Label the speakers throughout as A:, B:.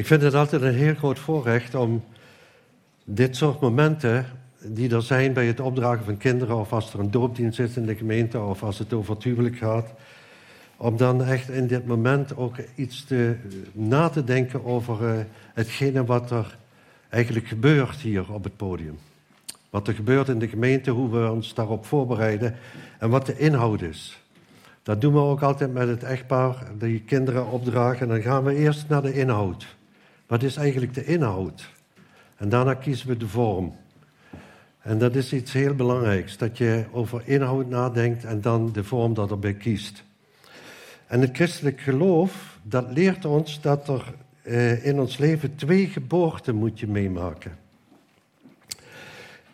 A: Ik vind het altijd een heel groot voorrecht om dit soort momenten die er zijn bij het opdragen van kinderen, of als er een doopdienst is in de gemeente, of als het over het gaat, om dan echt in dit moment ook iets te, na te denken over uh, hetgene wat er eigenlijk gebeurt hier op het podium. Wat er gebeurt in de gemeente, hoe we ons daarop voorbereiden en wat de inhoud is. Dat doen we ook altijd met het echtpaar, die kinderen opdragen. En dan gaan we eerst naar de inhoud. Wat is eigenlijk de inhoud? En daarna kiezen we de vorm. En dat is iets heel belangrijks, dat je over inhoud nadenkt en dan de vorm dat erbij kiest. En het christelijk geloof, dat leert ons dat er eh, in ons leven twee geboorten moet je meemaken.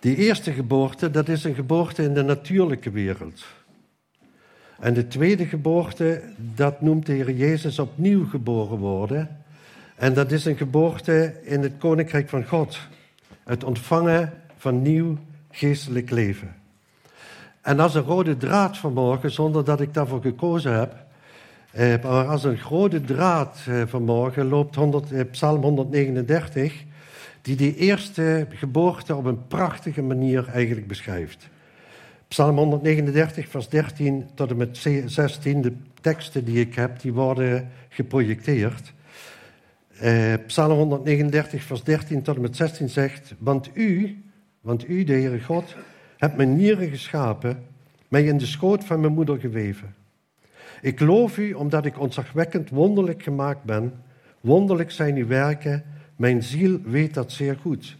A: Die eerste geboorte, dat is een geboorte in de natuurlijke wereld. En de tweede geboorte, dat noemt de Heer Jezus opnieuw geboren worden. En dat is een geboorte in het Koninkrijk van God. Het ontvangen van nieuw geestelijk leven. En als een rode draad vanmorgen, zonder dat ik daarvoor gekozen heb, eh, maar als een rode draad eh, vanmorgen loopt 100, eh, Psalm 139, die die eerste geboorte op een prachtige manier eigenlijk beschrijft. Psalm 139, vers 13 tot en met 16, de teksten die ik heb, die worden geprojecteerd. Eh, Psalm 139, vers 13 tot en met 16 zegt, want u, want u, de Heere God, hebt mijn nieren geschapen, mij in de schoot van mijn moeder geweven. Ik loof u omdat ik ontzagwekkend wonderlijk gemaakt ben. Wonderlijk zijn uw werken, mijn ziel weet dat zeer goed.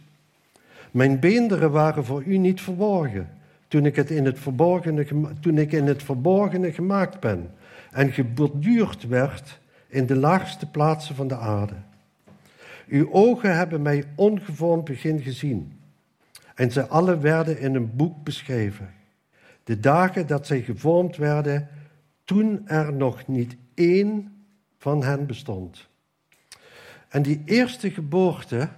A: Mijn beenderen waren voor u niet verborgen, toen ik, het in het verborgene, toen ik in het verborgene gemaakt ben en geborduurd werd in de laagste plaatsen van de aarde. Uw ogen hebben mij ongevormd begin gezien. En ze alle werden in een boek beschreven. De dagen dat zij gevormd werden, toen er nog niet één van hen bestond. En die eerste geboorte,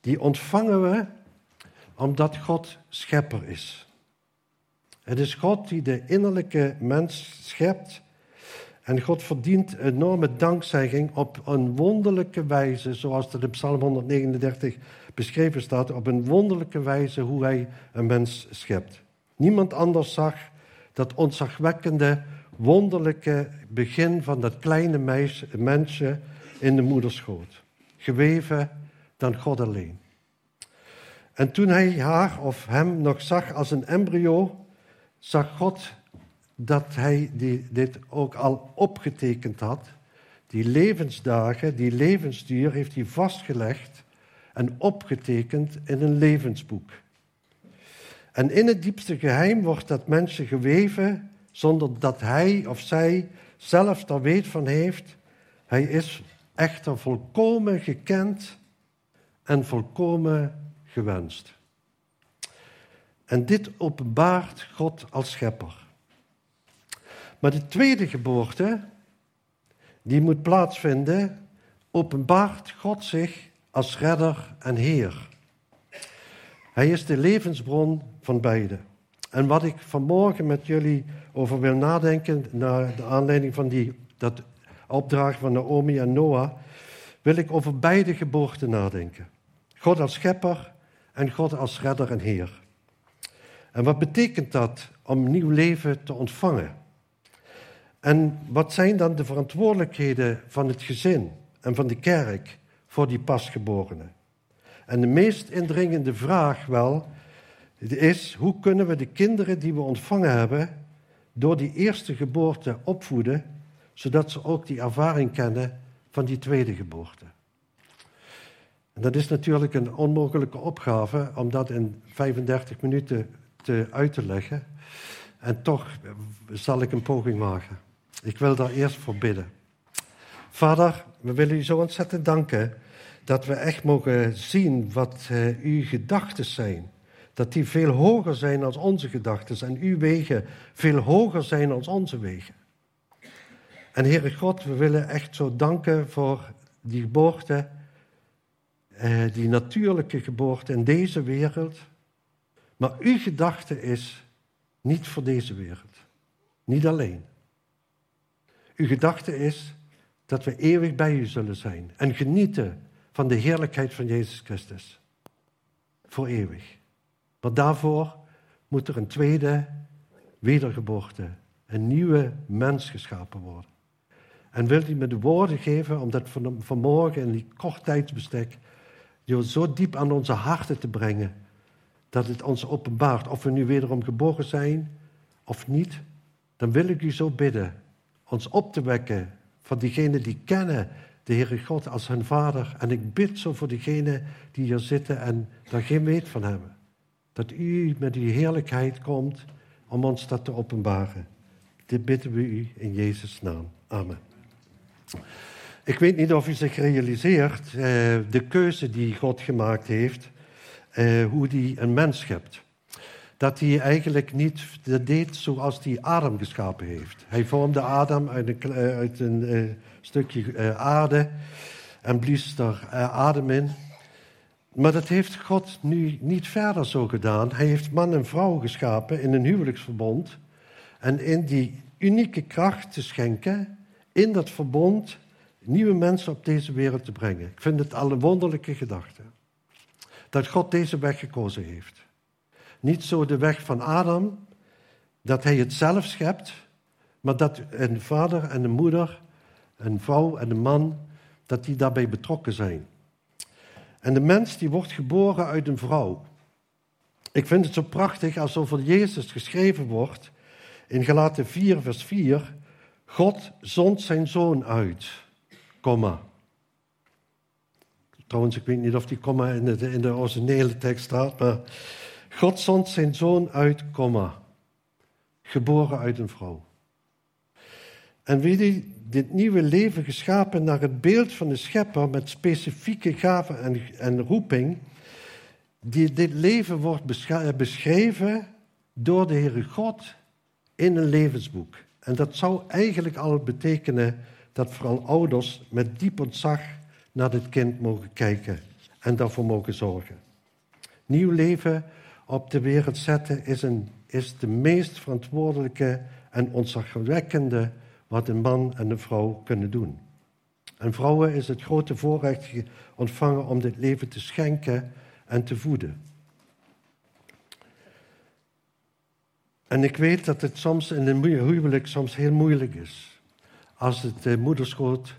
A: die ontvangen we omdat God schepper is. Het is God die de innerlijke mens schept en God verdient enorme dankzegging op een wonderlijke wijze, zoals dat in Psalm 139 beschreven staat, op een wonderlijke wijze hoe hij een mens schept. Niemand anders zag dat ontzagwekkende, wonderlijke begin van dat kleine meisje, mensje in de moederschoot. Geweven dan God alleen. En toen hij haar of hem nog zag als een embryo, zag God dat hij die, dit ook al opgetekend had. Die levensdagen, die levensduur heeft hij vastgelegd en opgetekend in een levensboek. En in het diepste geheim wordt dat mensje geweven zonder dat hij of zij zelf daar weet van heeft. Hij is echter volkomen gekend en volkomen gewenst. En dit openbaart God als schepper. Maar de tweede geboorte, die moet plaatsvinden, openbaart God zich als redder en heer. Hij is de levensbron van beide. En wat ik vanmorgen met jullie over wil nadenken, naar de aanleiding van die, dat opdracht van Naomi en Noah, wil ik over beide geboorten nadenken. God als schepper en God als redder en heer. En wat betekent dat om nieuw leven te ontvangen? En wat zijn dan de verantwoordelijkheden van het gezin en van de kerk voor die pasgeborenen? En de meest indringende vraag wel is, hoe kunnen we de kinderen die we ontvangen hebben door die eerste geboorte opvoeden, zodat ze ook die ervaring kennen van die tweede geboorte? En dat is natuurlijk een onmogelijke opgave om dat in 35 minuten te, uit te leggen. En toch zal ik een poging maken. Ik wil daar eerst voor bidden. Vader, we willen u zo ontzettend danken dat we echt mogen zien wat uh, uw gedachten zijn. Dat die veel hoger zijn dan onze gedachten en uw wegen veel hoger zijn dan onze wegen. En Heere God, we willen echt zo danken voor die geboorte, uh, die natuurlijke geboorte in deze wereld. Maar uw gedachte is niet voor deze wereld. Niet alleen. Uw gedachte is dat we eeuwig bij u zullen zijn en genieten van de heerlijkheid van Jezus Christus. Voor eeuwig. Maar daarvoor moet er een tweede wedergeboorte, een nieuwe mens geschapen worden. En wilt u me de woorden geven om dat vanmorgen in die kort tijdsbestek zo diep aan onze harten te brengen, dat het ons openbaart of we nu wederom geboren zijn of niet, dan wil ik u zo bidden ons op te wekken van diegenen die kennen de Heere God als hun vader. En ik bid zo voor diegenen die hier zitten en daar geen weet van hebben. Dat u met uw heerlijkheid komt om ons dat te openbaren. Dit bidden we u in Jezus' naam. Amen. Ik weet niet of u zich realiseert eh, de keuze die God gemaakt heeft, eh, hoe die een mens schept. Dat hij eigenlijk niet deed zoals hij Adam geschapen heeft. Hij vormde Adam uit een, eh, uit een eh, stukje eh, aarde en blies eh, adem in. Maar dat heeft God nu niet verder zo gedaan. Hij heeft man en vrouw geschapen in een huwelijksverbond. En in die unieke kracht te schenken, in dat verbond, nieuwe mensen op deze wereld te brengen. Ik vind het al een wonderlijke gedachte. Dat God deze weg gekozen heeft. Niet zo de weg van Adam, dat hij het zelf schept, maar dat een vader en een moeder, een vrouw en een man, dat die daarbij betrokken zijn. En de mens die wordt geboren uit een vrouw. Ik vind het zo prachtig als over Jezus geschreven wordt in Galaten 4, vers 4. God zond zijn zoon uit, komma. Trouwens, ik weet niet of die komma de, in de originele tekst staat, maar God zond zijn zoon uit, komma. Geboren uit een vrouw. En je, dit nieuwe leven geschapen naar het beeld van de schepper met specifieke gaven en, en roeping. Die, dit leven wordt eh, beschreven door de Heere God in een levensboek. En dat zou eigenlijk al betekenen dat vooral ouders met diep ontzag naar dit kind mogen kijken en daarvoor mogen zorgen. Nieuw leven op de wereld zetten is, een, is de meest verantwoordelijke en ontzagwekkende wat een man en een vrouw kunnen doen. En vrouwen is het grote voorrecht ontvangen om dit leven te schenken en te voeden. En ik weet dat het soms in een huwelijk soms heel moeilijk is. Als het eh, moederschoot,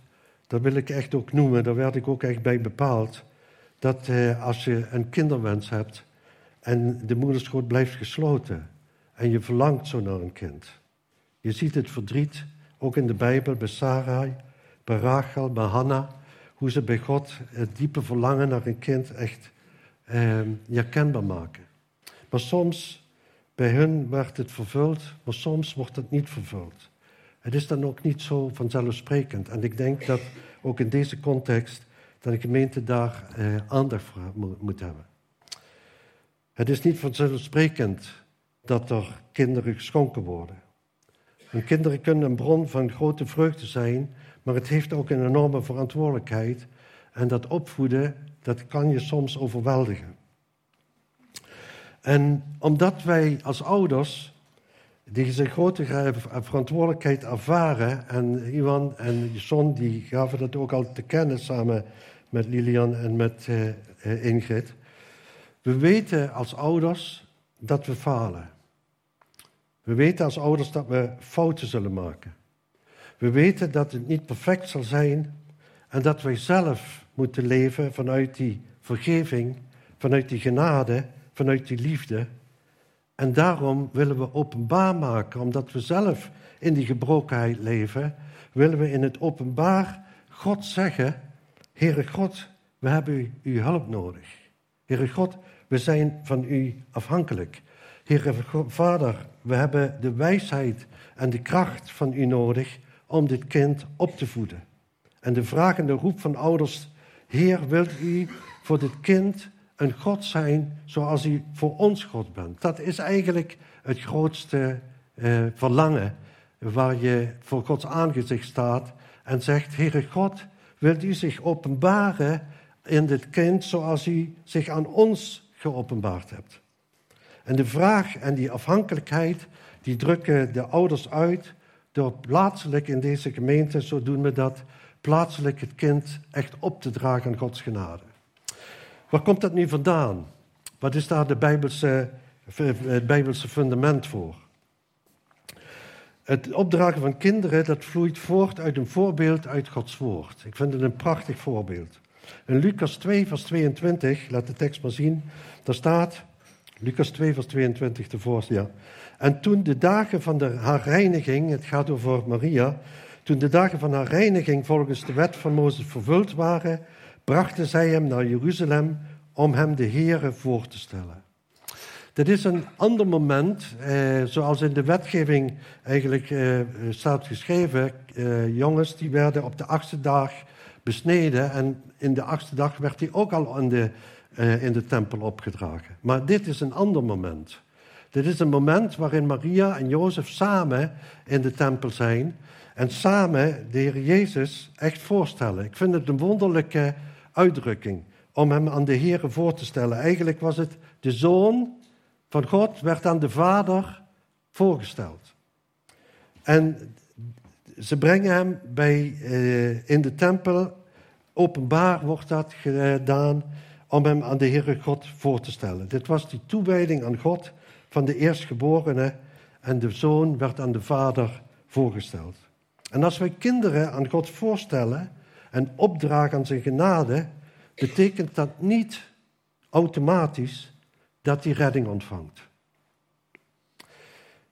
A: dat wil ik echt ook noemen, daar werd ik ook echt bij bepaald. Dat eh, als je een kinderwens hebt en de moederschoot blijft gesloten en je verlangt zo naar een kind. Je ziet het verdriet ook in de Bijbel, bij Sarai, bij Rachel, bij Hanna. Hoe ze bij God het diepe verlangen naar een kind echt eh, kenbaar maken. Maar soms, bij hun werd het vervuld, maar soms wordt het niet vervuld. Het is dan ook niet zo vanzelfsprekend. En ik denk dat ook in deze context dat de gemeente daar eh, aandacht voor moet hebben. Het is niet vanzelfsprekend dat er kinderen geschonken worden. En kinderen kunnen een bron van grote vreugde zijn, maar het heeft ook een enorme verantwoordelijkheid. En dat opvoeden, dat kan je soms overweldigen. En omdat wij als ouders deze grote verantwoordelijkheid ervaren, en Iwan en Jon die gaven dat ook al te kennen samen met Lilian en met uh, Ingrid. We weten als ouders dat we falen. We weten als ouders dat we fouten zullen maken. We weten dat het niet perfect zal zijn en dat wij zelf moeten leven vanuit die vergeving, vanuit die genade, vanuit die liefde. En daarom willen we openbaar maken, omdat we zelf in die gebrokenheid leven, willen we in het openbaar God zeggen, Heere God, we hebben uw hulp nodig. Heere God, we zijn van u afhankelijk. Heere Vader, we hebben de wijsheid en de kracht van u nodig om dit kind op te voeden. En de vragende roep van ouders, Heer, wilt u voor dit kind een God zijn zoals u voor ons God bent? Dat is eigenlijk het grootste eh, verlangen waar je voor Gods aangezicht staat en zegt, Heere God, wilt u zich openbaren in dit kind zoals u zich aan ons geopenbaard hebt? En de vraag en die afhankelijkheid, die drukken de ouders uit door plaatselijk in deze gemeente, zo doen we dat, plaatselijk het kind echt op te dragen aan Gods genade. Waar komt dat nu vandaan? Wat is daar de Bijbelse, het Bijbelse fundament voor? Het opdragen van kinderen, dat vloeit voort uit een voorbeeld uit Gods woord. Ik vind het een prachtig voorbeeld. In Lucas 2, vers 22, laat de tekst maar zien, daar staat, Lucas 2, vers 22 tevoren, ja. En toen de dagen van de, haar reiniging, het gaat over Maria, toen de dagen van haar reiniging volgens de wet van Mozes vervuld waren, brachten zij hem naar Jeruzalem om hem de Here voor te stellen. Dit is een ander moment, eh, zoals in de wetgeving eigenlijk eh, staat geschreven. Eh, jongens die werden op de achtste dag besneden en in de achtste dag werd hij ook al in de, eh, in de tempel opgedragen. Maar dit is een ander moment. Dit is een moment waarin Maria en Jozef samen in de tempel zijn en samen de Heer Jezus echt voorstellen. Ik vind het een wonderlijke uitdrukking om hem aan de Heer voor te stellen. Eigenlijk was het de zoon van God werd aan de Vader voorgesteld. En ze brengen hem bij, uh, in de tempel, openbaar wordt dat gedaan, om hem aan de Heere God voor te stellen. Dit was die toewijding aan God van de eerstgeborene en de zoon werd aan de Vader voorgesteld. En als wij kinderen aan God voorstellen en opdragen aan zijn genade, betekent dat niet automatisch dat hij redding ontvangt.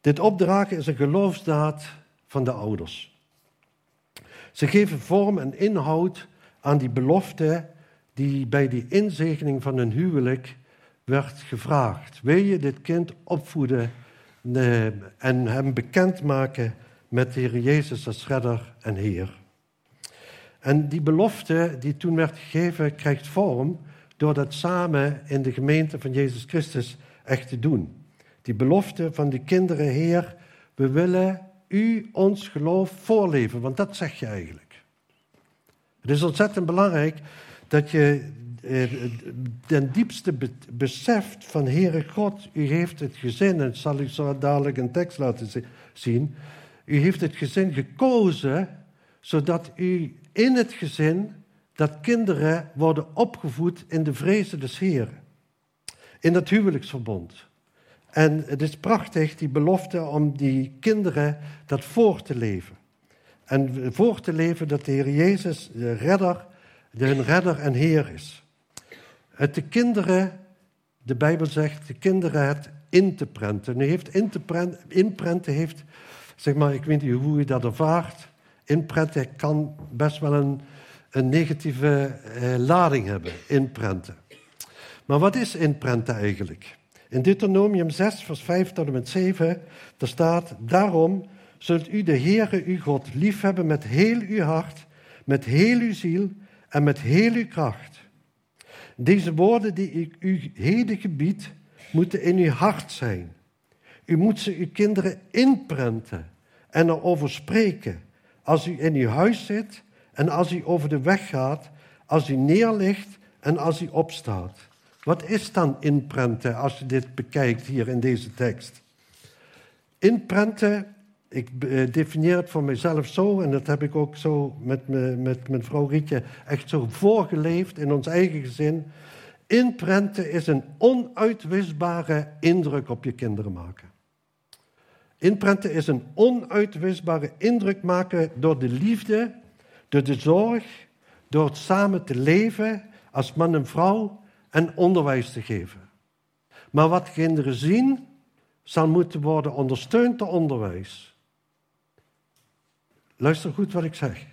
A: Dit opdragen is een geloofsdaad van de ouders. Ze geven vorm en inhoud aan die belofte die bij die inzegening van hun huwelijk werd gevraagd. Wil je dit kind opvoeden eh, en hem bekendmaken met de Heer Jezus als redder en Heer? En die belofte die toen werd gegeven, krijgt vorm door dat samen in de gemeente van Jezus Christus echt te doen. Die belofte van de kinderen, Heer, we willen u ons geloof voorleven, want dat zeg je eigenlijk. Het is ontzettend belangrijk dat je eh, ten diepste beseft van Heere God, u heeft het gezin, en zal ik zo dadelijk een tekst laten zien, u heeft het gezin gekozen zodat u in het gezin dat kinderen worden opgevoed in de vrezen des Heren. In dat huwelijksverbond. En het is prachtig, die belofte om die kinderen dat voor te leven. En voor te leven dat de Heer Jezus de redder, de hun redder en Heer is. Het de kinderen, de Bijbel zegt, de kinderen het in te prenten. Nu heeft in te prenten, inprenten heeft, zeg maar, ik weet niet hoe je dat ervaart. Inprenten kan best wel een een negatieve eh, lading hebben, inprenten. Maar wat is inprenten eigenlijk? In Deuteronomium 6, vers 5 tot en met 7, daar staat, daarom zult u de Heere uw God liefhebben met heel uw hart, met heel uw ziel en met heel uw kracht. Deze woorden die ik u heden gebied, moeten in uw hart zijn. U moet ze uw kinderen inprenten en erover spreken als u in uw huis zit en als hij over de weg gaat, als hij neerligt en als hij opstaat. Wat is dan inprenten als je dit bekijkt hier in deze tekst? Inprenten, ik eh, definieer het voor mezelf zo, en dat heb ik ook zo met, me, met mijn vrouw Rietje echt zo voorgeleefd in ons eigen gezin. Inprenten is een onuitwisbare indruk op je kinderen maken. Inprenten is een onuitwisbare indruk maken door de liefde door de zorg, door het samen te leven als man en vrouw en onderwijs te geven. Maar wat kinderen zien, zal moeten worden ondersteund door onderwijs. Luister goed wat ik zeg.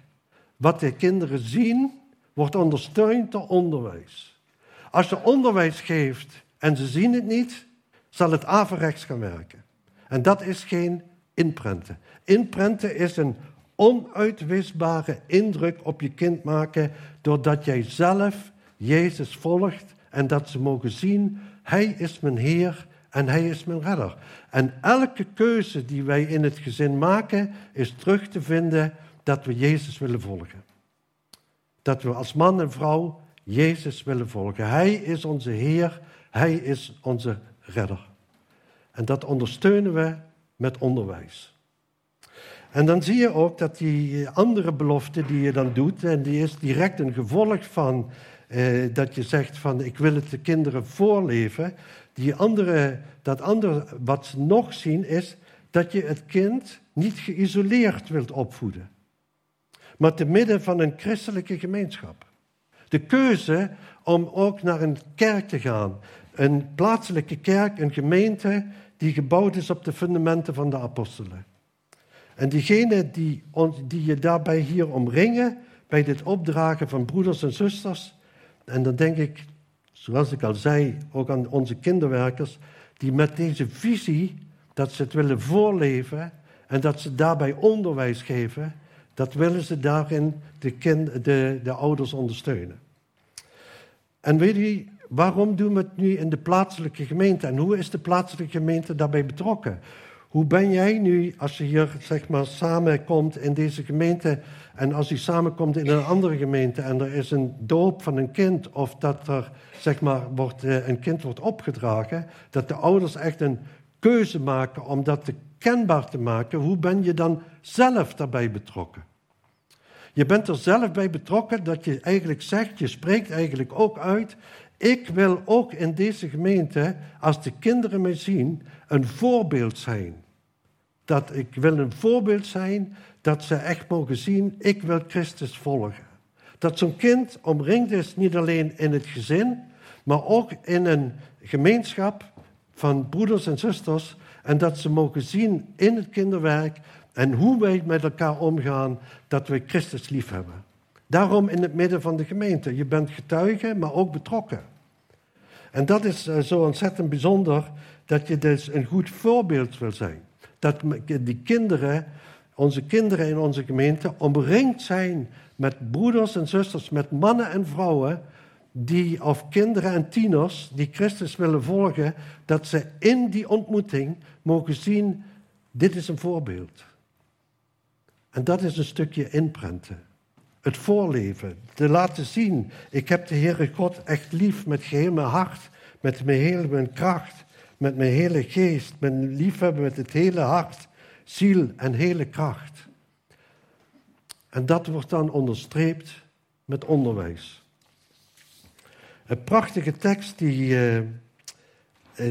A: Wat de kinderen zien, wordt ondersteund door onderwijs. Als je onderwijs geeft en ze zien het niet, zal het averechts gaan werken. En dat is geen inprenten. Inprenten is een onuitwisbare indruk op je kind maken doordat jij zelf Jezus volgt en dat ze mogen zien, Hij is mijn Heer en Hij is mijn redder. En elke keuze die wij in het gezin maken, is terug te vinden dat we Jezus willen volgen. Dat we als man en vrouw Jezus willen volgen. Hij is onze Heer, Hij is onze redder. En dat ondersteunen we met onderwijs. En dan zie je ook dat die andere belofte die je dan doet, en die is direct een gevolg van eh, dat je zegt van ik wil het de kinderen voorleven. Die andere, dat andere wat ze nog zien is dat je het kind niet geïsoleerd wilt opvoeden, maar te midden van een christelijke gemeenschap. De keuze om ook naar een kerk te gaan, een plaatselijke kerk, een gemeente die gebouwd is op de fundamenten van de apostelen. En diegenen die, die je daarbij hier omringen, bij dit opdragen van broeders en zusters, en dan denk ik, zoals ik al zei, ook aan onze kinderwerkers, die met deze visie dat ze het willen voorleven en dat ze daarbij onderwijs geven, dat willen ze daarin de, de, de ouders ondersteunen. En weet u, waarom doen we het nu in de plaatselijke gemeente en hoe is de plaatselijke gemeente daarbij betrokken? Hoe ben jij nu, als je hier zeg maar samenkomt in deze gemeente en als u samenkomt in een andere gemeente en er is een doop van een kind of dat er zeg maar wordt, eh, een kind wordt opgedragen, dat de ouders echt een keuze maken om dat te kenbaar te maken, hoe ben je dan zelf daarbij betrokken? Je bent er zelf bij betrokken dat je eigenlijk zegt, je spreekt eigenlijk ook uit, ik wil ook in deze gemeente, als de kinderen mij zien, een voorbeeld zijn. Dat ik wil een voorbeeld zijn dat ze echt mogen zien, ik wil Christus volgen. Dat zo'n kind omringd is niet alleen in het gezin, maar ook in een gemeenschap van broeders en zusters. En dat ze mogen zien in het kinderwerk en hoe wij met elkaar omgaan, dat we Christus lief hebben. Daarom in het midden van de gemeente. Je bent getuige, maar ook betrokken. En dat is eh, zo ontzettend bijzonder dat je dus een goed voorbeeld wil zijn. Dat die kinderen, onze kinderen in onze gemeente, omringd zijn met broeders en zusters, met mannen en vrouwen, die, of kinderen en tieners die Christus willen volgen, dat ze in die ontmoeting mogen zien, dit is een voorbeeld. En dat is een stukje inprenten. Het voorleven, te laten zien, ik heb de Heere God echt lief met geheel mijn hart, met mijn hele kracht, met mijn hele geest, mijn liefhebben met het hele hart, ziel en hele kracht. En dat wordt dan onderstreept met onderwijs. Een prachtige tekst die, eh, eh,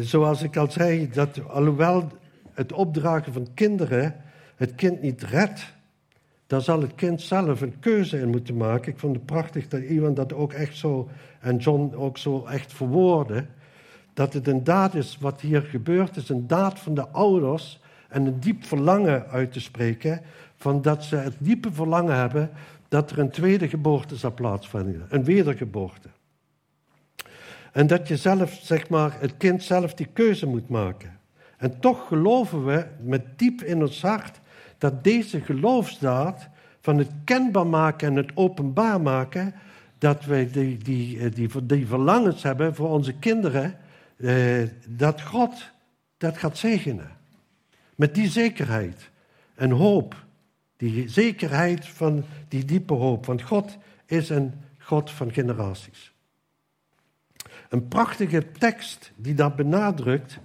A: zoals ik al zei, dat alhoewel het opdragen van kinderen het kind niet redt, dan zal het kind zelf een keuze in moeten maken. Ik vond het prachtig dat iemand dat ook echt zo, en John ook zo echt verwoordde, dat het een daad is wat hier gebeurt, is een daad van de ouders en een diep verlangen uit te spreken, van dat ze het diepe verlangen hebben dat er een tweede geboorte zal plaatsvinden, een wedergeboorte. En dat je zelf, zeg maar, het kind zelf die keuze moet maken. En toch geloven we met diep in ons hart dat deze geloofsdaad van het kenbaar maken en het openbaar maken, dat wij die, die, die, die verlangens hebben voor onze kinderen, eh, dat God dat gaat zegenen. Met die zekerheid en hoop. Die zekerheid van die diepe hoop. Want God is een God van generaties. Een prachtige tekst die dat benadrukt,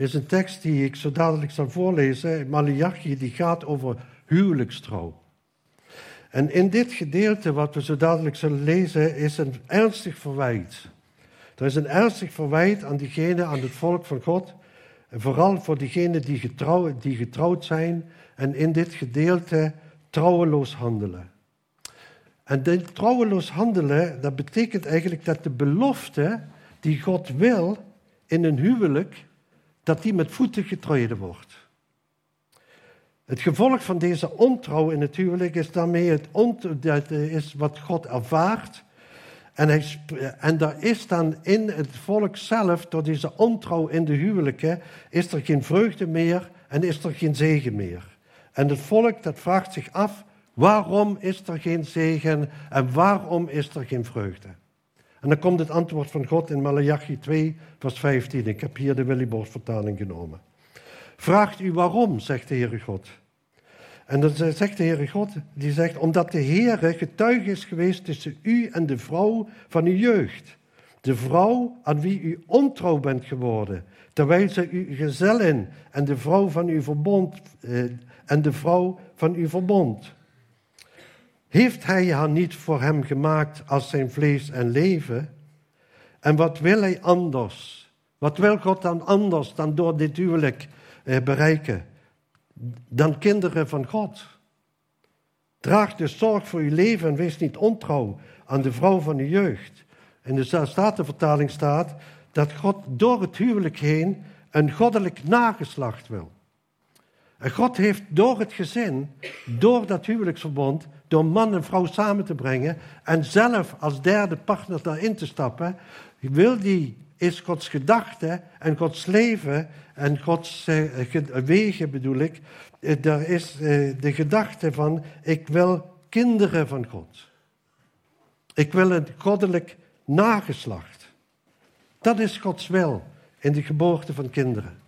A: is een tekst die ik zo dadelijk zal voorlezen. Malachi, die gaat over huwelijkstrouw. En in dit gedeelte, wat we zo dadelijk zullen lezen, is een ernstig verwijt. Er is een ernstig verwijt aan diegenen, aan het volk van God. En vooral voor diegenen die die getrouwd zijn en in dit gedeelte trouweloos handelen. En dit trouweloos handelen, dat betekent eigenlijk dat de belofte die God wil in een huwelijk, dat die met voeten getreden wordt. Het gevolg van deze ontrouw in het huwelijk is daarmee het dat is wat God ervaart. En, hij, en daar is dan in het volk zelf, door deze ontrouw in de huwelijken, is er geen vreugde meer en is er geen zegen meer. En het volk dat vraagt zich af, waarom is er geen zegen en waarom is er geen vreugde? En dan komt het antwoord van God in Malachi 2, vers 15. Ik heb hier de Willybord vertaling genomen. Vraagt u waarom, zegt de Heere God. En dan zegt de Heere God, die zegt, omdat de Heere getuige is geweest tussen u en de vrouw van uw jeugd. De vrouw aan wie u ontrouw bent geworden, terwijl zij uw gezellin en de vrouw van uw verbond, eh, en de vrouw van uw verbond. Heeft hij haar niet voor hem gemaakt als zijn vlees en leven? En wat wil hij anders? Wat wil God dan anders dan door dit huwelijk eh, bereiken? Dan kinderen van God. Draag dus zorg voor uw leven en wees niet ontrouw aan de vrouw van uw jeugd. In de Statenvertaling staat dat God door het huwelijk heen een goddelijk nageslacht wil. En God heeft door het gezin, door dat huwelijksverbond, door man en vrouw samen te brengen en zelf als derde partner daarin te stappen, wil die, is Gods gedachte en Gods leven en Gods eh, wegen bedoel ik, eh, daar is eh, de gedachte van, ik wil kinderen van God. Ik wil een goddelijk nageslacht. Dat is Gods wil in de geboorte van kinderen.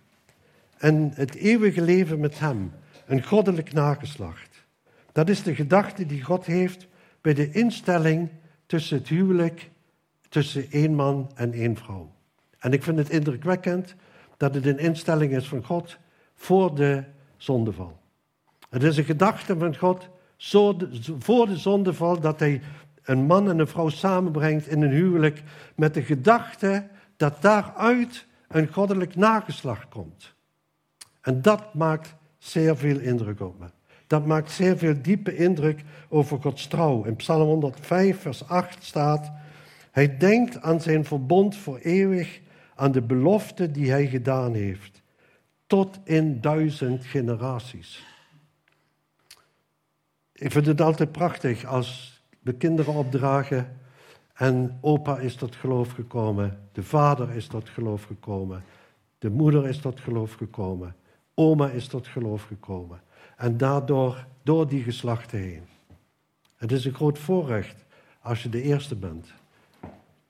A: En het eeuwige leven met Hem, een goddelijk nageslacht. Dat is de gedachte die God heeft bij de instelling tussen het huwelijk, tussen één man en één vrouw. En ik vind het indrukwekkend dat het een instelling is van God voor de zondeval. Het is een gedachte van God voor de zondeval dat hij een man en een vrouw samenbrengt in een huwelijk met de gedachte dat daaruit een goddelijk nageslacht komt. En dat maakt zeer veel indruk op me. Dat maakt zeer veel diepe indruk over Gods trouw. In Psalm 105, vers 8 staat: Hij denkt aan zijn verbond voor eeuwig, aan de belofte die hij gedaan heeft, tot in duizend generaties. Ik vind het altijd prachtig als we kinderen opdragen en opa is tot geloof gekomen, de vader is tot geloof gekomen, de moeder is tot geloof gekomen, oma is tot geloof gekomen. En daardoor, door die geslachten heen. Het is een groot voorrecht als je de eerste bent.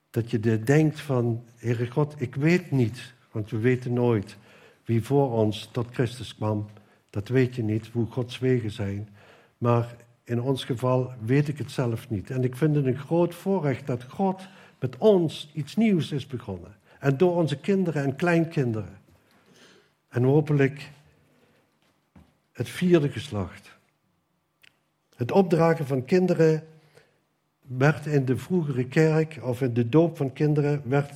A: Dat je denkt van, Heere God, ik weet niet, want we weten nooit wie voor ons tot Christus kwam. Dat weet je niet, hoe Gods wegen zijn. Maar in ons geval weet ik het zelf niet. En ik vind het een groot voorrecht dat God met ons iets nieuws is begonnen. En door onze kinderen en kleinkinderen. En hopelijk het vierde geslacht. Het opdragen van kinderen werd in de vroegere kerk, of in de doop van kinderen, werd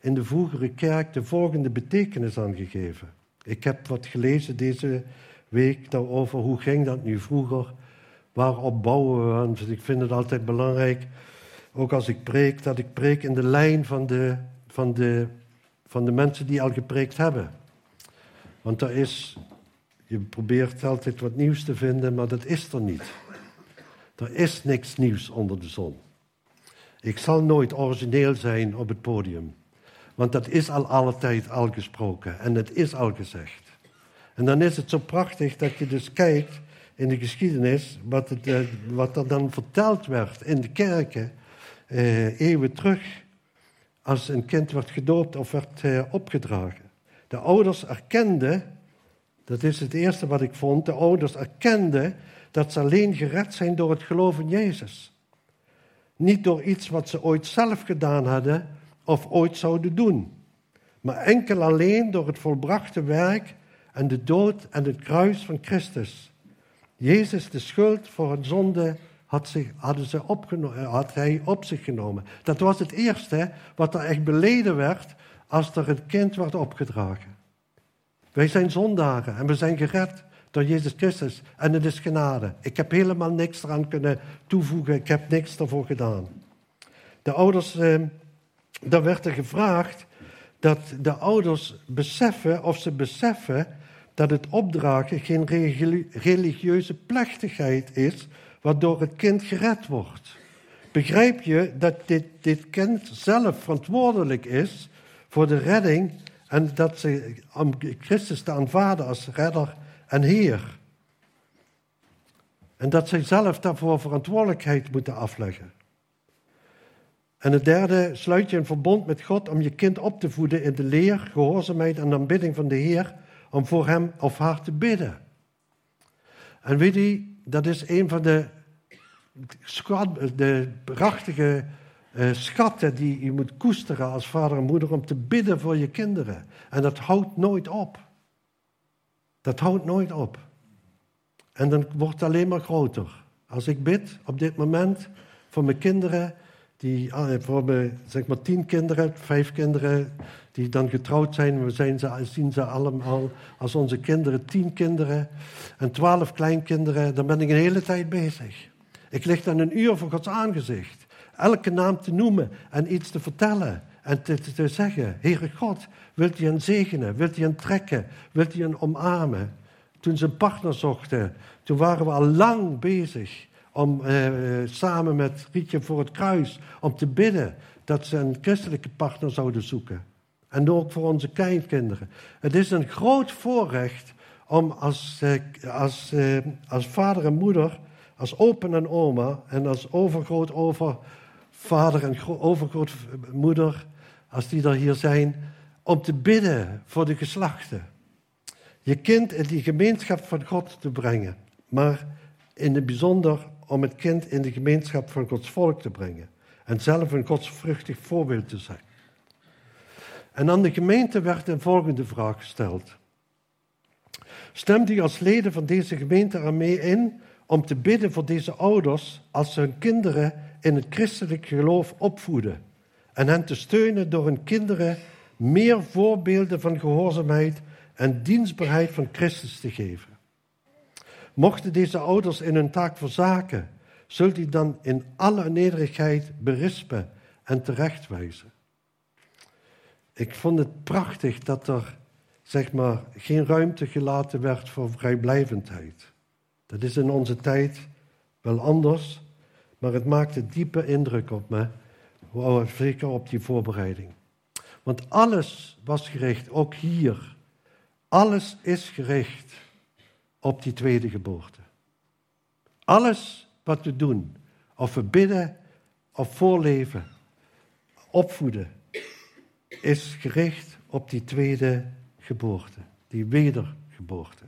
A: in de vroegere kerk de volgende betekenis aangegeven. Ik heb wat gelezen deze week daarover, hoe ging dat nu vroeger? Waarop bouwen we? Want ik vind het altijd belangrijk, ook als ik preek, dat ik preek in de lijn van de, van de, van de mensen die al gepreekt hebben. Want er is, je probeert altijd wat nieuws te vinden, maar dat is er niet. Er is niks nieuws onder de zon. Ik zal nooit origineel zijn op het podium. Want dat is al alle tijd al gesproken en het is al gezegd. En dan is het zo prachtig dat je dus kijkt in de geschiedenis, wat, eh, wat er dan verteld werd in de kerken eh, eeuwen terug, als een kind werd gedoopt of werd eh, opgedragen. De ouders erkenden, dat is het eerste wat ik vond, de ouders erkenden dat ze alleen gered zijn door het geloof in Jezus. Niet door iets wat ze ooit zelf gedaan hadden of ooit zouden doen, maar enkel alleen door het volbrachte werk en de dood en het kruis van Christus. Jezus, de schuld voor een zonde, had, zich, hadden ze eh, hij op zich genomen. Dat was het eerste wat er echt beleden werd als er een kind werd opgedragen. Wij zijn zondaren en we zijn gered door Jezus Christus en het is genade. Ik heb helemaal niks eraan kunnen toevoegen, ik heb niks ervoor gedaan. De ouders, eh, daar werd er gevraagd dat de ouders beseffen of ze beseffen dat het opdragen geen religieuze plechtigheid is waardoor het kind gered wordt. Begrijp je dat dit, dit kind zelf verantwoordelijk is voor de redding en dat ze om Christus te aanvaarden als redder en Heer? En dat zij zelf daarvoor verantwoordelijkheid moeten afleggen. En het derde, sluit je een verbond met God om je kind op te voeden in de leer, gehoorzaamheid en aanbidding van de Heer om voor hem of haar te bidden. En weet u, dat is een van de, de prachtige uh, schatten die je moet koesteren als vader en moeder om te bidden voor je kinderen. En dat houdt nooit op. Dat houdt nooit op. En dan wordt het alleen maar groter. Als ik bid op dit moment voor mijn kinderen, die, ah, voor mijn, zeg maar tien kinderen, vijf kinderen die dan getrouwd zijn. We zijn ze, zien ze allemaal als onze kinderen, tien kinderen en twaalf kleinkinderen. Dan ben ik een hele tijd bezig. Ik lig dan een uur voor Gods aangezicht. Elke naam te noemen en iets te vertellen. En te, te zeggen, Heere God, wilt u hen zegenen? Wilt u hen trekken? Wilt u hen omarmen? Toen ze een partner zochten, toen waren we al lang bezig om eh, samen met Rietje voor het kruis, om te bidden dat ze een christelijke partner zouden zoeken. En ook voor onze kleinkinderen. Het is een groot voorrecht om als, eh, als, eh, als vader en moeder, als open en oma en als overgroot overvader en overgrootmoeder, als die er hier zijn, om te bidden voor de geslachten. Je kind in die gemeenschap van God te brengen, maar in het bijzonder om het kind in de gemeenschap van Gods volk te brengen en zelf een godsvruchtig voorbeeld te zijn. En aan de gemeente werd de volgende vraag gesteld. Stemt u als leden van deze gemeente ermee in om te bidden voor deze ouders als hun kinderen in het christelijk geloof opvoeden en hen te steunen door hun kinderen meer voorbeelden van gehoorzaamheid en dienstbaarheid van Christus te geven? Mochten deze ouders in hun taak verzaken, zult u dan in alle nederigheid berispen en terechtwijzen. Ik vond het prachtig dat er zeg maar, geen ruimte gelaten werd voor vrijblijvendheid. Dat is in onze tijd wel anders, maar het maakte diepe indruk op me, zeker op die voorbereiding. Want alles was gericht, ook hier, alles is gericht op die tweede geboorte. Alles wat we doen, of we bidden, of voorleven, opvoeden, is gericht op die tweede geboorte, die wedergeboorte.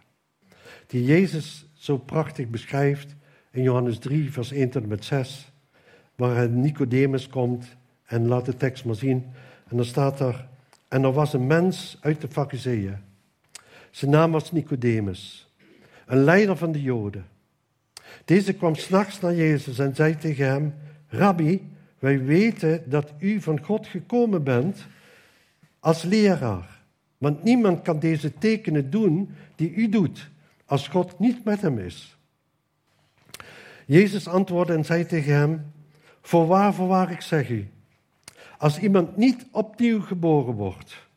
A: Die Jezus zo prachtig beschrijft in Johannes 3, vers 1 tot en met 6, waar Nicodemus komt en laat de tekst maar zien. En dan staat er, en er was een mens uit de Fariseeën. Zijn naam was Nicodemus, een leider van de Joden. Deze kwam s'nachts naar Jezus en zei tegen hem, Rabbi, wij weten dat u van God gekomen bent als leraar. Want niemand kan deze tekenen doen die u doet, als God niet met hem is. Jezus antwoordde en zei tegen hem: Voorwaar, voorwaar, ik zeg u, als iemand niet opnieuw geboren wordt,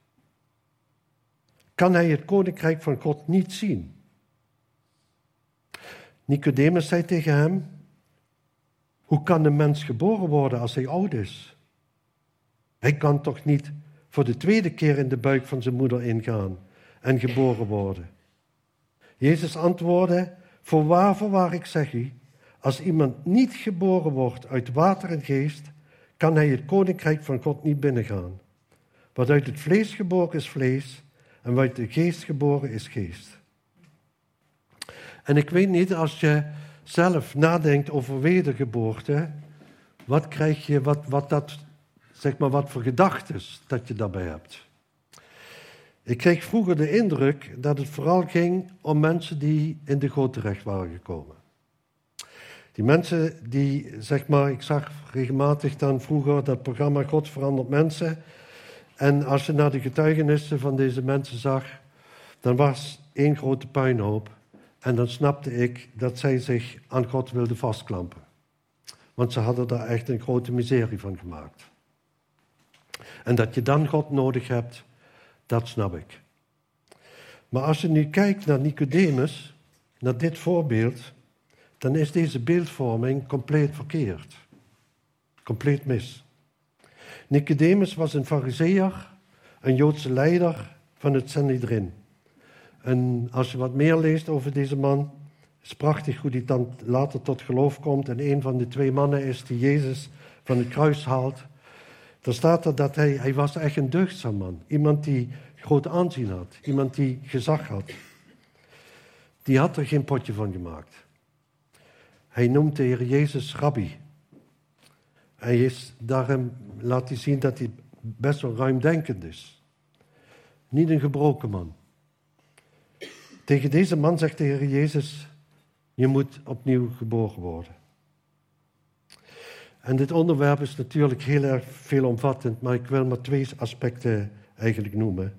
A: kan hij het koninkrijk van God niet zien. Nicodemus zei tegen hem: Hoe kan een mens geboren worden als hij oud is? Hij kan toch niet voor de tweede keer in de buik van zijn moeder ingaan en geboren worden. Jezus antwoordde, voorwaar, voorwaar, ik zeg u, als iemand niet geboren wordt uit water en geest, kan hij het koninkrijk van God niet binnengaan. Wat uit het vlees geboren is vlees, en wat uit de geest geboren is geest. En ik weet niet, als je zelf nadenkt over wedergeboorte, wat krijg je, wat, wat dat zeg maar wat voor gedachten dat je daarbij hebt. Ik kreeg vroeger de indruk dat het vooral ging om mensen die in de goot terecht waren gekomen. Die mensen die, zeg maar, ik zag regelmatig dan vroeger dat programma God verandert mensen. En als je naar de getuigenissen van deze mensen zag, dan was één grote puinhoop. En dan snapte ik dat zij zich aan God wilden vastklampen. Want ze hadden daar echt een grote miserie van gemaakt. En dat je dan God nodig hebt, dat snap ik. Maar als je nu kijkt naar Nicodemus, naar dit voorbeeld, dan is deze beeldvorming compleet verkeerd. Compleet mis. Nicodemus was een fariseer, een Joodse leider van het Sanhedrin. En als je wat meer leest over deze man, is prachtig hoe hij dan later tot geloof komt. En een van de twee mannen is die Jezus van het kruis haalt. Dan staat er dat hij, hij was echt een deugdzaam man. Iemand die groot aanzien had. Iemand die gezag had. Die had er geen potje van gemaakt. Hij noemt de Heer Jezus rabbi. Hij is, daarom laat hij zien dat hij best wel ruimdenkend is. Niet een gebroken man. Tegen deze man zegt de Heer Jezus, Je moet opnieuw geboren worden. En dit onderwerp is natuurlijk heel erg veelomvattend, maar ik wil maar twee aspecten eigenlijk noemen.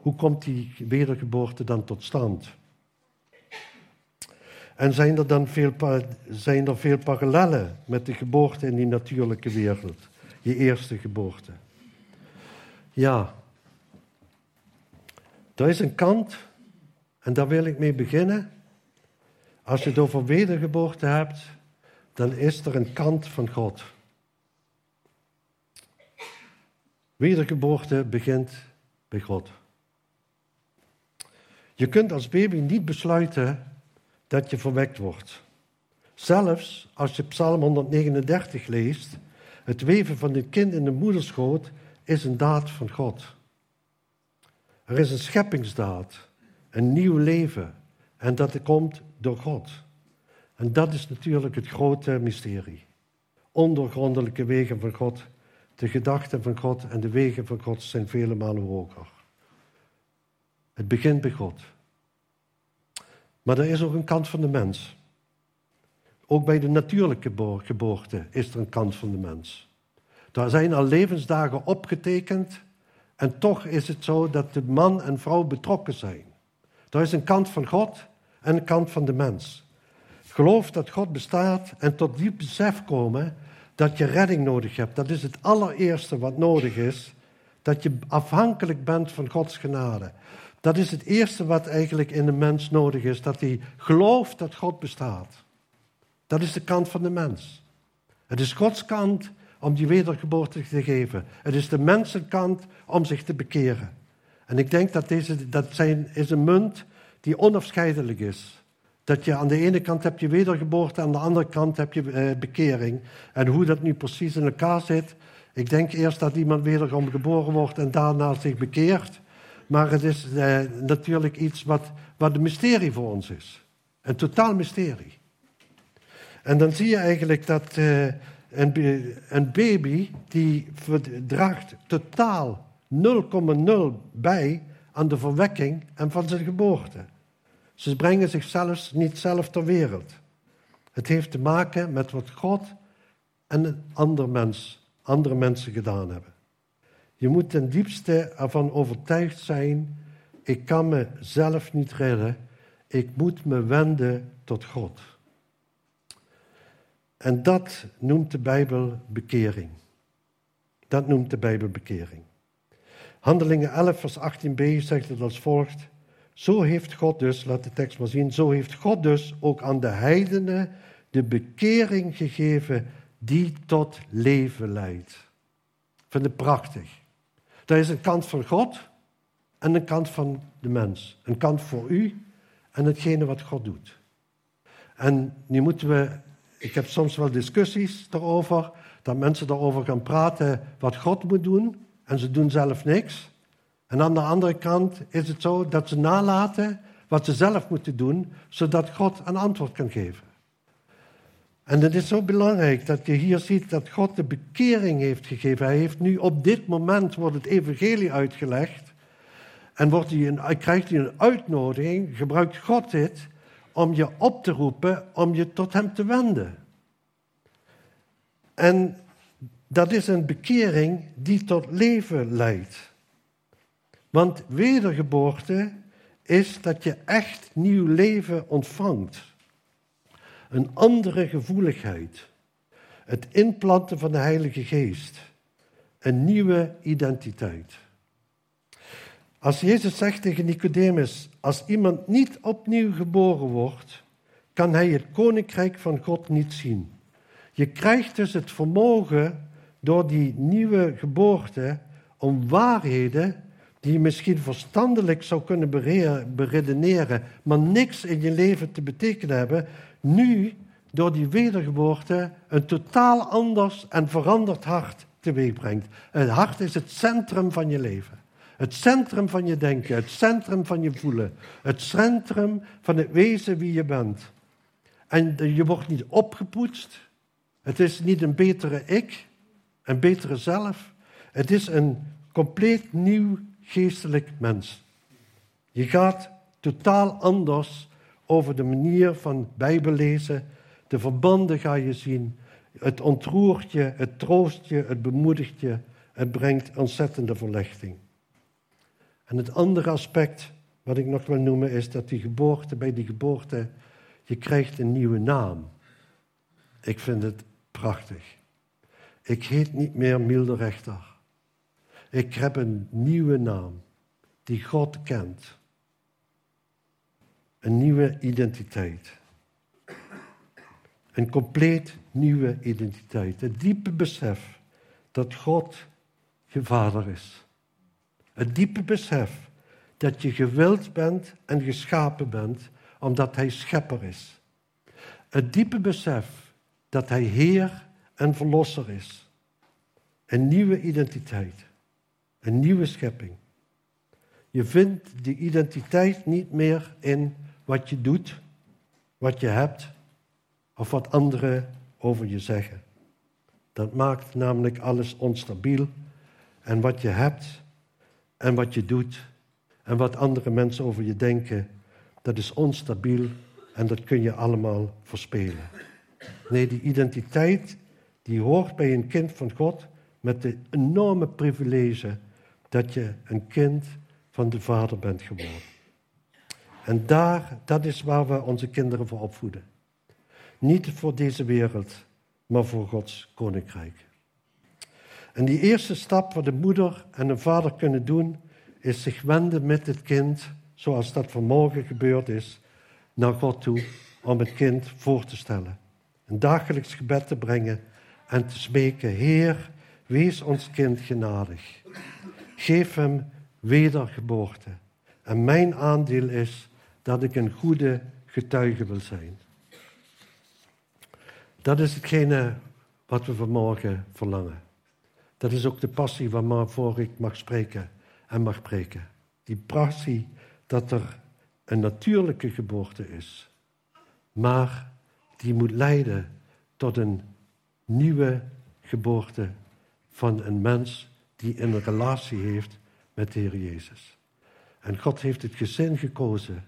A: Hoe komt die wedergeboorte dan tot stand? En zijn er dan veel, zijn er veel parallellen met de geboorte in die natuurlijke wereld? Je eerste geboorte. Ja. Er is een kant, en daar wil ik mee beginnen. Als je het over wedergeboorte hebt, dan is er een kant van God. Wedergeboorte begint bij God. Je kunt als baby niet besluiten dat je verwekt wordt. Zelfs als je Psalm 139 leest, het weven van een kind in de moederschoot is een daad van God. Er is een scheppingsdaad, een nieuw leven, en dat komt door God. En dat is natuurlijk het grote mysterie. Ondergrondelijke wegen van God, de gedachten van God en de wegen van God zijn vele malen hoger. Het begint bij God. Maar er is ook een kant van de mens. Ook bij de natuurlijke geboorte is er een kant van de mens. Daar zijn al levensdagen opgetekend en toch is het zo dat de man en vrouw betrokken zijn. Er is een kant van God en een kant van de mens. Geloof dat God bestaat en tot diep besef komen dat je redding nodig hebt. Dat is het allereerste wat nodig is. Dat je afhankelijk bent van Gods genade. Dat is het eerste wat eigenlijk in de mens nodig is. Dat hij gelooft dat God bestaat. Dat is de kant van de mens. Het is Gods kant om die wedergeboorte te geven. Het is de mensenkant om zich te bekeren. En ik denk dat deze dat zijn, is een munt die onafscheidelijk is. Dat je aan de ene kant heb je wedergeboorte, aan de andere kant heb je eh, bekering. En hoe dat nu precies in elkaar zit, ik denk eerst dat iemand wederom geboren wordt en daarna zich bekeert. Maar het is eh, natuurlijk iets wat, wat een mysterie voor ons is. Een totaal mysterie. En dan zie je eigenlijk dat eh, een, baby die draagt totaal 0,0 bij aan de verwekking en van zijn geboorte. Ze brengen zichzelf niet zelf ter wereld. Het heeft te maken met wat God en een ander mens, andere mensen gedaan hebben. Je moet ten diepste ervan overtuigd zijn, ik kan mezelf niet redden, ik moet me wenden tot God. En dat noemt de Bijbel bekering. Dat noemt de Bijbel bekering. Handelingen 11, vers 18b zegt het als volgt. Zo heeft God dus, laat de tekst maar zien, zo heeft God dus ook aan de heidenen de bekering gegeven die tot leven leidt. Vind het prachtig. Er is een kant van God en een kant van de mens. Een kant voor u en hetgene wat God doet. En nu moeten we, ik heb soms wel discussies daarover, dat mensen daarover gaan praten wat God moet doen en ze doen zelf niks. En aan de andere kant is het zo dat ze nalaten wat ze zelf moeten doen, zodat God een antwoord kan geven. En het is zo belangrijk dat je hier ziet dat God de bekering heeft gegeven. Hij heeft nu op dit moment wordt het evangelie uitgelegd. En wordt hij een, krijgt hij een uitnodiging, gebruikt God dit om je op te roepen, om je tot hem te wenden. En dat is een bekering die tot leven leidt. Want wedergeboorte is dat je echt nieuw leven ontvangt een andere gevoeligheid, het inplanten van de Heilige Geest, een nieuwe identiteit. Als Jezus zegt tegen Nicodemus, als iemand niet opnieuw geboren wordt, kan hij het koninkrijk van God niet zien. Je krijgt dus het vermogen door die nieuwe geboorte om waarheden die je misschien verstandelijk zou kunnen beredeneren, maar niks in je leven te betekenen hebben, nu door die wedergeboorte een totaal anders en veranderd hart teweegbrengt. Het hart is het centrum van je leven. Het centrum van je denken, het centrum van je voelen, het centrum van het wezen wie je bent. En je wordt niet opgepoetst. Het is niet een betere ik, een betere zelf. Het is een compleet nieuw geestelijk mens. Je gaat totaal anders over de manier van bijbellezen. De verbanden ga je zien. Het ontroert je, het troost je, het bemoedigt je. Het brengt ontzettende verlichting. En het andere aspect wat ik nog wil noemen is dat die geboorte, bij die geboorte, je krijgt een nieuwe naam. Ik vind het prachtig. Ik heet niet meer Milderechter. Ik heb een nieuwe naam die God kent. Een nieuwe identiteit. Een compleet nieuwe identiteit. Het diepe besef dat God je vader is. Het diepe besef dat je gewild bent en geschapen bent omdat Hij schepper is. Het diepe besef dat Hij Heer en Verlosser is. Een nieuwe identiteit. Een nieuwe schepping. Je vindt die identiteit niet meer in wat je doet, wat je hebt of wat anderen over je zeggen. Dat maakt namelijk alles onstabiel. En wat je hebt en wat je doet en wat andere mensen over je denken, dat is onstabiel en dat kun je allemaal verspelen. Nee, die identiteit die hoort bij een kind van God met de enorme privilege dat je een kind van de Vader bent geworden. En daar, dat is waar we onze kinderen voor opvoeden. Niet voor deze wereld, maar voor Gods koninkrijk. En die eerste stap wat de moeder en de vader kunnen doen, is zich wenden met het kind, zoals dat vanmorgen gebeurd is, naar God toe om het kind voor te stellen. Een dagelijks gebed te brengen en te smeken, Heer, wees ons kind genadig. Geef hem wedergeboorte. En mijn aandeel is dat ik een goede getuige wil zijn. Dat is hetgene wat we vanmorgen verlangen. Dat is ook de passie waarvoor ik mag spreken en mag preken. Die passie dat er een natuurlijke geboorte is, maar die moet leiden tot een nieuwe geboorte van een mens die een relatie heeft met de Heer Jezus. En God heeft het gezin gekozen.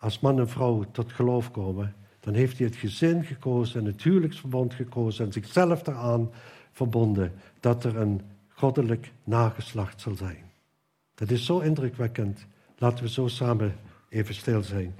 A: Als man en vrouw tot geloof komen, dan heeft hij het gezin gekozen, een huwelijksverbond gekozen en zichzelf eraan verbonden dat er een goddelijk nageslacht zal zijn. Dat is zo indrukwekkend. Laten we zo samen even stil zijn.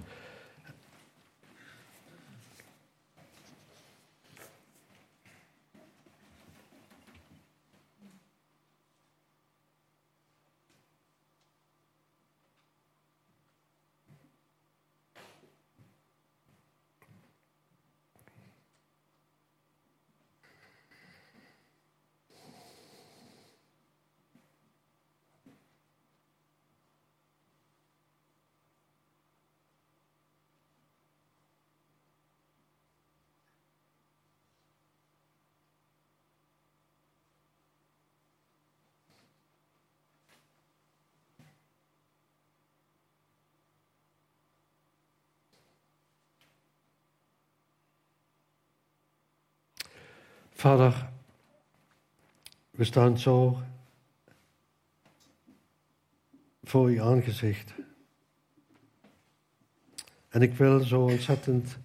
A: Vader, we staan zo voor uw aangezicht. En ik wil zo ontzettend,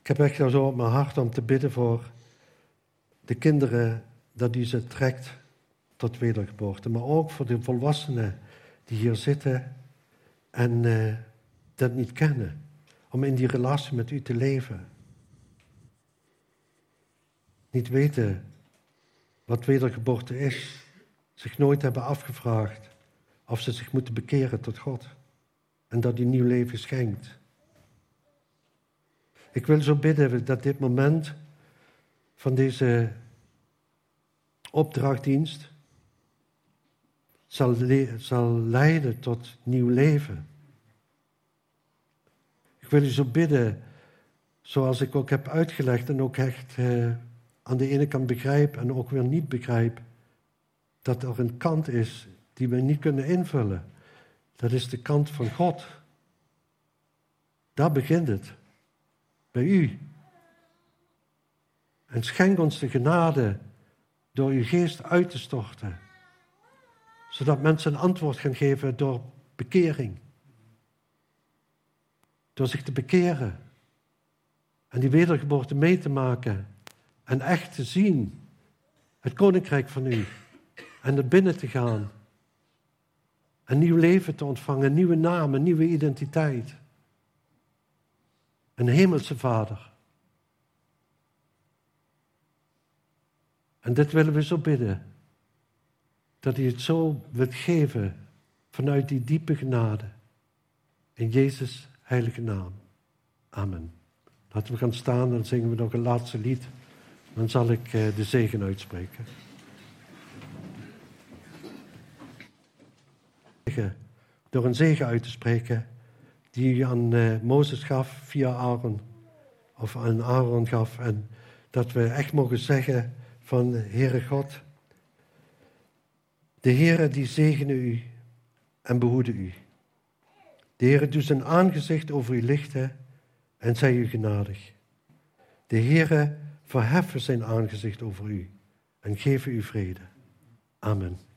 A: ik heb echt zo op mijn hart om te bidden voor de kinderen, dat u ze trekt tot wedergeboorte. Maar ook voor de volwassenen die hier zitten en uh, dat niet kennen. Om in die relatie met u te leven niet weten wat wedergeboorte is, zich nooit hebben afgevraagd of ze zich moeten bekeren tot God en dat hij nieuw leven schenkt. Ik wil zo bidden dat dit moment van deze opdrachtdienst zal, zal leiden tot nieuw leven. Ik wil u zo bidden, zoals ik ook heb uitgelegd en ook echt eh, aan de ene kant begrijp en ook weer niet begrijp dat er een kant is die we niet kunnen invullen. Dat is de kant van God. Daar begint het. Bij u. En schenk ons de genade door uw geest uit te storten. Zodat mensen een antwoord gaan geven door bekering. Door zich te bekeren. En die wedergeboorte mee te maken. En echt te zien. Het koninkrijk van u. En er binnen te gaan. Een nieuw leven te ontvangen. Een nieuwe naam. Een nieuwe identiteit. Een hemelse vader. En dit willen we zo bidden. Dat hij het zo wilt geven vanuit die diepe genade. In Jezus' heilige naam. Amen. Laten we gaan staan en zingen we nog een laatste lied. Dan zal ik eh, de zegen uitspreken. Door een zegen uit te spreken die u aan uh, Mozes gaf via Aaron. Of aan Aaron gaf. En dat we echt mogen zeggen van Heere God. De Heere die zegene u en behoede u. De Heere doet zijn aangezicht over u lichten en zij u genadig. De Heere verheffen zijn aangezicht over u en geven u vrede. Amen.